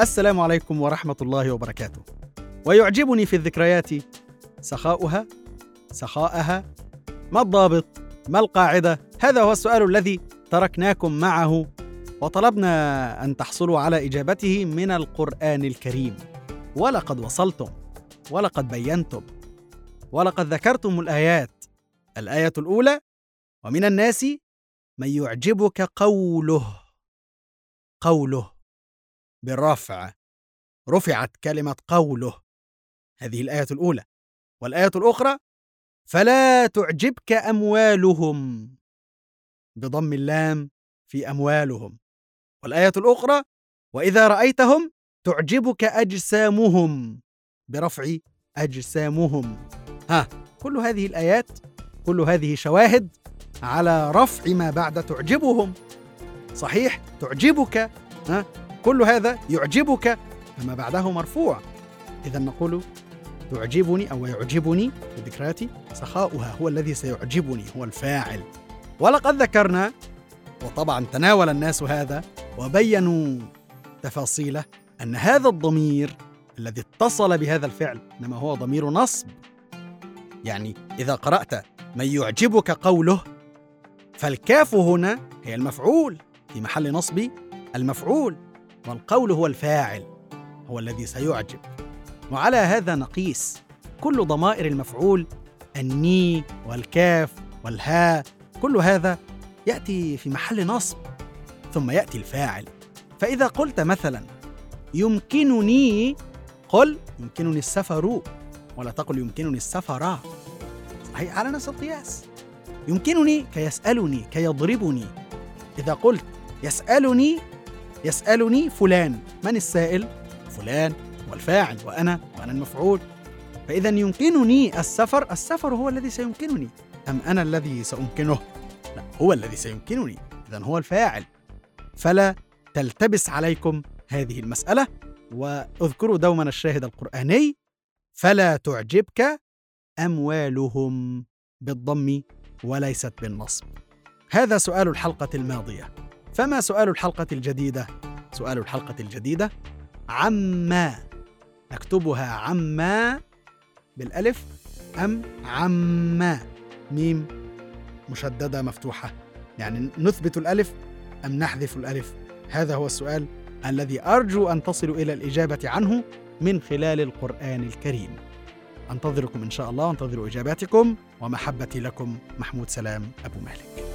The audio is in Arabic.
السلام عليكم ورحمة الله وبركاته. ويعجبني في الذكريات سخاؤها، سخاءها، ما الضابط؟ ما القاعدة؟ هذا هو السؤال الذي تركناكم معه وطلبنا أن تحصلوا على إجابته من القرآن الكريم. ولقد وصلتم، ولقد بينتم، ولقد ذكرتم الآيات. الآية الأولى: ومن الناس من يعجبك قوله. قوله بالرفع رفعت كلمة قوله. هذه الآية الأولى. والآية الأخرى فلا تعجبك أموالهم. بضم اللام في أموالهم. والآية الأخرى وإذا رأيتهم تعجبك أجسامهم. برفع أجسامهم. ها كل هذه الآيات كل هذه شواهد على رفع ما بعد تعجبهم. صحيح؟ تعجبك ها؟ كل هذا يعجبك فما بعده مرفوع. إذا نقول تعجبني أو يعجبني في ذكرياتي سخاؤها هو الذي سيعجبني هو الفاعل. ولقد ذكرنا وطبعا تناول الناس هذا وبينوا تفاصيله أن هذا الضمير الذي اتصل بهذا الفعل إنما هو ضمير نصب. يعني إذا قرأت من يعجبك قوله فالكاف هنا هي المفعول في محل نصب المفعول. والقول هو الفاعل هو الذي سيعجب. وعلى هذا نقيس كل ضمائر المفعول الني والكاف والهاء كل هذا يأتي في محل نصب ثم يأتي الفاعل. فإذا قلت مثلا يمكنني قل يمكنني السفر ولا تقل يمكنني السفر صحيح على نفس القياس. يمكنني كيسألني كيضربني. إذا قلت يسألني يسألني فلان من السائل؟ فلان والفاعل وأنا وأنا المفعول. فإذا يمكنني السفر السفر هو الذي سيمكنني. أم أنا الذي سأمكنه؟ لا هو الذي سيمكنني. إذا هو الفاعل. فلا تلتبس عليكم هذه المسألة واذكروا دوما الشاهد القرآني. فلا تعجبك أموالهم بالضم وليست بالنصب. هذا سؤال الحلقة الماضية. فما سؤال الحلقة الجديدة؟ سؤال الحلقة الجديدة عما نكتبها عما بالألف أم عما ميم مشددة مفتوحة. يعني نثبت الألف أم نحذف الألف؟ هذا هو السؤال الذي أرجو أن تصلوا إلى الإجابة عنه من خلال القرآن الكريم. أنتظركم إن شاء الله أنتظر إجاباتكم ومحبتي لكم محمود سلام أبو مالك.